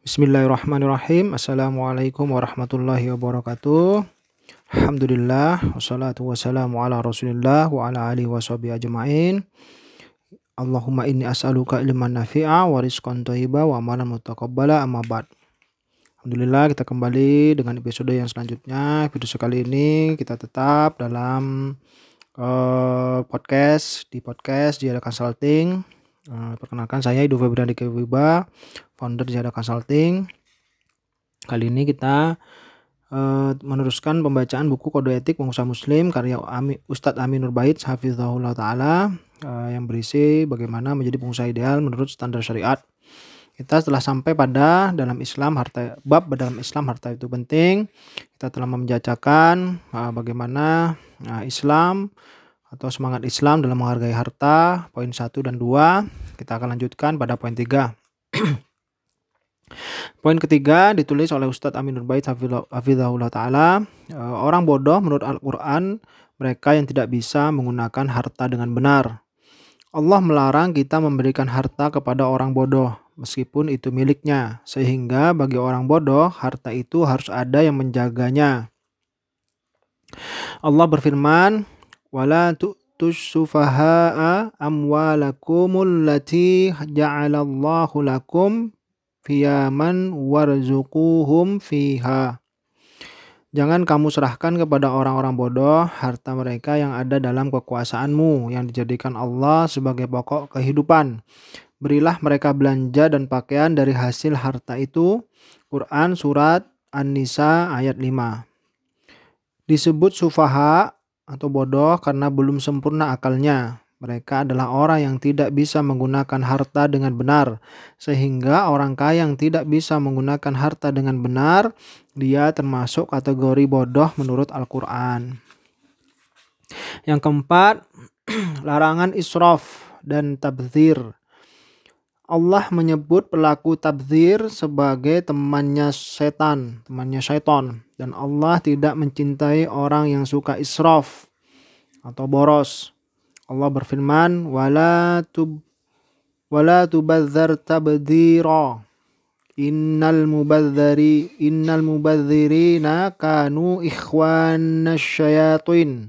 Bismillahirrahmanirrahim. Assalamualaikum warahmatullahi wabarakatuh. Alhamdulillah wassalatu wassalamu ala Rasulillah wa ala alihi washabihi ajmain. Allahumma inni as'aluka ilman nafi'a wa rizqan thayyiba wa amalan mutaqabbala amma ba'd. Alhamdulillah kita kembali dengan episode yang selanjutnya. Episode kali ini kita tetap dalam uh, podcast di podcast Jaya Consulting. Uh, perkenalkan saya Ido Febrian Wiba, founder Jada Consulting. Kali ini kita uh, meneruskan pembacaan buku Kode Etik Pengusaha Muslim karya Ami, Ustadz Amin Nurbait Hafizahullah Ta'ala uh, yang berisi bagaimana menjadi pengusaha ideal menurut standar syariat. Kita telah sampai pada dalam Islam harta bab dalam Islam harta itu penting. Kita telah membacakan uh, bagaimana uh, Islam atau semangat Islam dalam menghargai harta, poin 1 dan 2. Kita akan lanjutkan pada poin 3. Poin ketiga ditulis oleh Ustadz Aminur Bait Hafizahullah Ta'ala. E, orang bodoh menurut Al-Quran mereka yang tidak bisa menggunakan harta dengan benar. Allah melarang kita memberikan harta kepada orang bodoh meskipun itu miliknya. Sehingga bagi orang bodoh harta itu harus ada yang menjaganya. Allah berfirman, "Wala tu'tus sufaha'a amwalakumul lati ja'alallahu lakum fiyaman warzuquhum fiha. Jangan kamu serahkan kepada orang-orang bodoh harta mereka yang ada dalam kekuasaanmu yang dijadikan Allah sebagai pokok kehidupan. Berilah mereka belanja dan pakaian dari hasil harta itu. Quran Surat An-Nisa ayat 5 Disebut sufaha atau bodoh karena belum sempurna akalnya. Mereka adalah orang yang tidak bisa menggunakan harta dengan benar, sehingga orang kaya yang tidak bisa menggunakan harta dengan benar, dia termasuk kategori bodoh menurut Al-Quran. Yang keempat, larangan israf dan tabzir. Allah menyebut pelaku tabzir sebagai temannya setan, temannya syaitan. Dan Allah tidak mencintai orang yang suka israf atau boros. Allah berfirman, "Wala tub wala tubadzar tabdzira." Innal mubadzari innal mubadzirina kanu ikhwanasyayatin.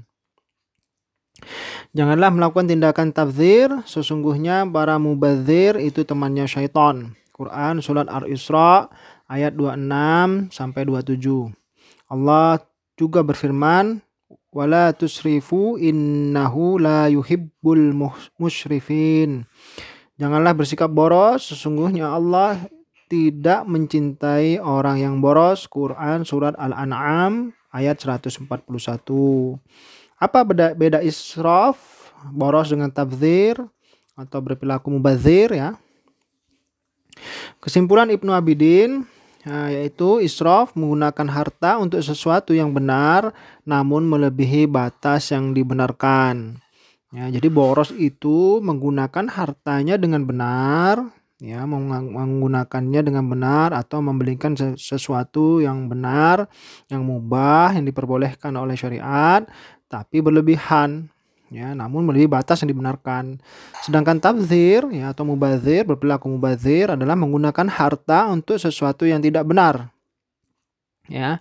Janganlah melakukan tindakan tabzir, sesungguhnya para mubadzir itu temannya syaitan. Quran surat Al-Isra ayat 26 sampai 27. Allah juga berfirman, wala tusrifu innahu la yuhibbul musyrifin. Janganlah bersikap boros, sesungguhnya Allah tidak mencintai orang yang boros. Quran surat Al-An'am ayat 141. Apa beda beda israf, boros dengan tabzir atau berperilaku mubazir ya? Kesimpulan Ibnu Abidin Nah, yaitu israf menggunakan harta untuk sesuatu yang benar namun melebihi batas yang dibenarkan. Ya, jadi boros itu menggunakan hartanya dengan benar, ya, menggunakannya dengan benar atau membelikan sesuatu yang benar, yang mubah, yang diperbolehkan oleh syariat, tapi berlebihan ya namun melebihi batas yang dibenarkan. Sedangkan tabzir ya atau mubazir berperilaku mubazir adalah menggunakan harta untuk sesuatu yang tidak benar. Ya.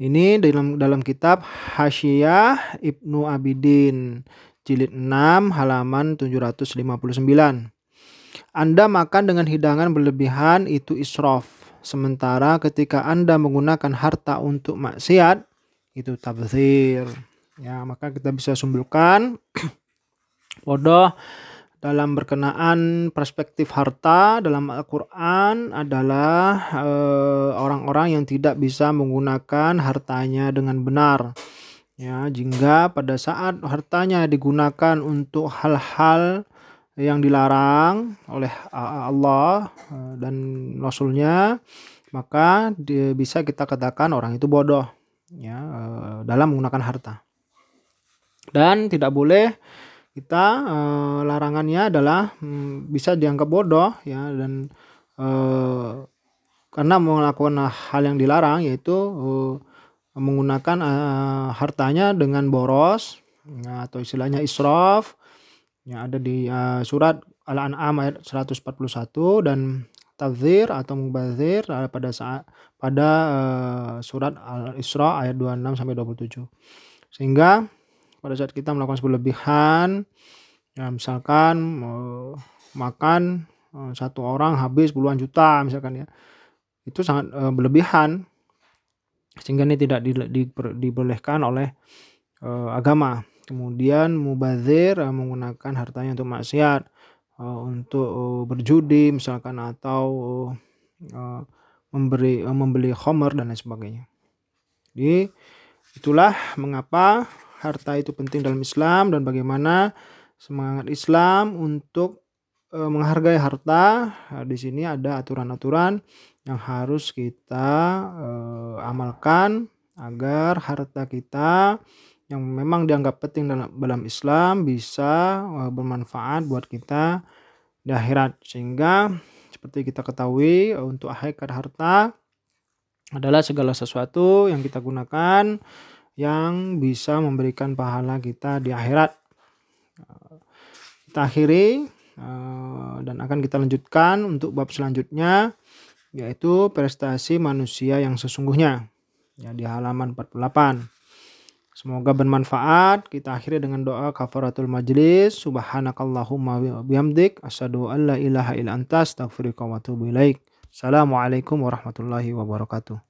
Ini dalam dalam kitab Hasyiah Ibnu Abidin jilid 6 halaman 759. Anda makan dengan hidangan berlebihan itu israf. Sementara ketika Anda menggunakan harta untuk maksiat itu tabzir. Ya, maka kita bisa simpulkan bodoh dalam berkenaan perspektif harta dalam Al-Qur'an adalah eh, orang-orang eh, yang tidak bisa menggunakan hartanya dengan benar. Ya, jika pada saat hartanya digunakan untuk hal-hal yang dilarang oleh Allah eh, dan Rasulnya, maka bisa kita katakan orang itu bodoh ya eh, dalam menggunakan harta dan tidak boleh kita uh, larangannya adalah um, bisa dianggap bodoh ya dan uh, karena melakukan hal yang dilarang yaitu uh, menggunakan uh, hartanya dengan boros ya, atau istilahnya israf yang ada di uh, surat Al-An'am ayat 141 dan at-tabdzir atau mubazir pada saat pada uh, surat Al-Isra ayat 26 sampai 27. Sehingga pada saat kita melakukan sebuah lebihan ya misalkan uh, makan uh, satu orang habis puluhan juta misalkan ya. Itu sangat uh, berlebihan sehingga ini tidak di, di, dibolehkan oleh uh, agama. Kemudian mubazir uh, menggunakan hartanya untuk maksiat, uh, untuk uh, berjudi misalkan atau uh, memberi uh, membeli khamr dan lain sebagainya. Jadi itulah mengapa harta itu penting dalam Islam dan bagaimana semangat Islam untuk uh, menghargai harta. Nah, di sini ada aturan-aturan yang harus kita uh, amalkan agar harta kita yang memang dianggap penting dalam, dalam Islam bisa uh, bermanfaat buat kita di akhirat sehingga seperti kita ketahui untuk hakikat harta adalah segala sesuatu yang kita gunakan yang bisa memberikan pahala kita di akhirat. Kita akhiri uh, dan akan kita lanjutkan untuk bab selanjutnya yaitu prestasi manusia yang sesungguhnya ya di halaman 48. Semoga bermanfaat. Kita akhiri dengan doa kafaratul majlis. Subhanakallahumma bihamdik. Asyadu an la ilaha illa anta astaghfirullah wa atubu ilaik. Assalamualaikum warahmatullahi wabarakatuh.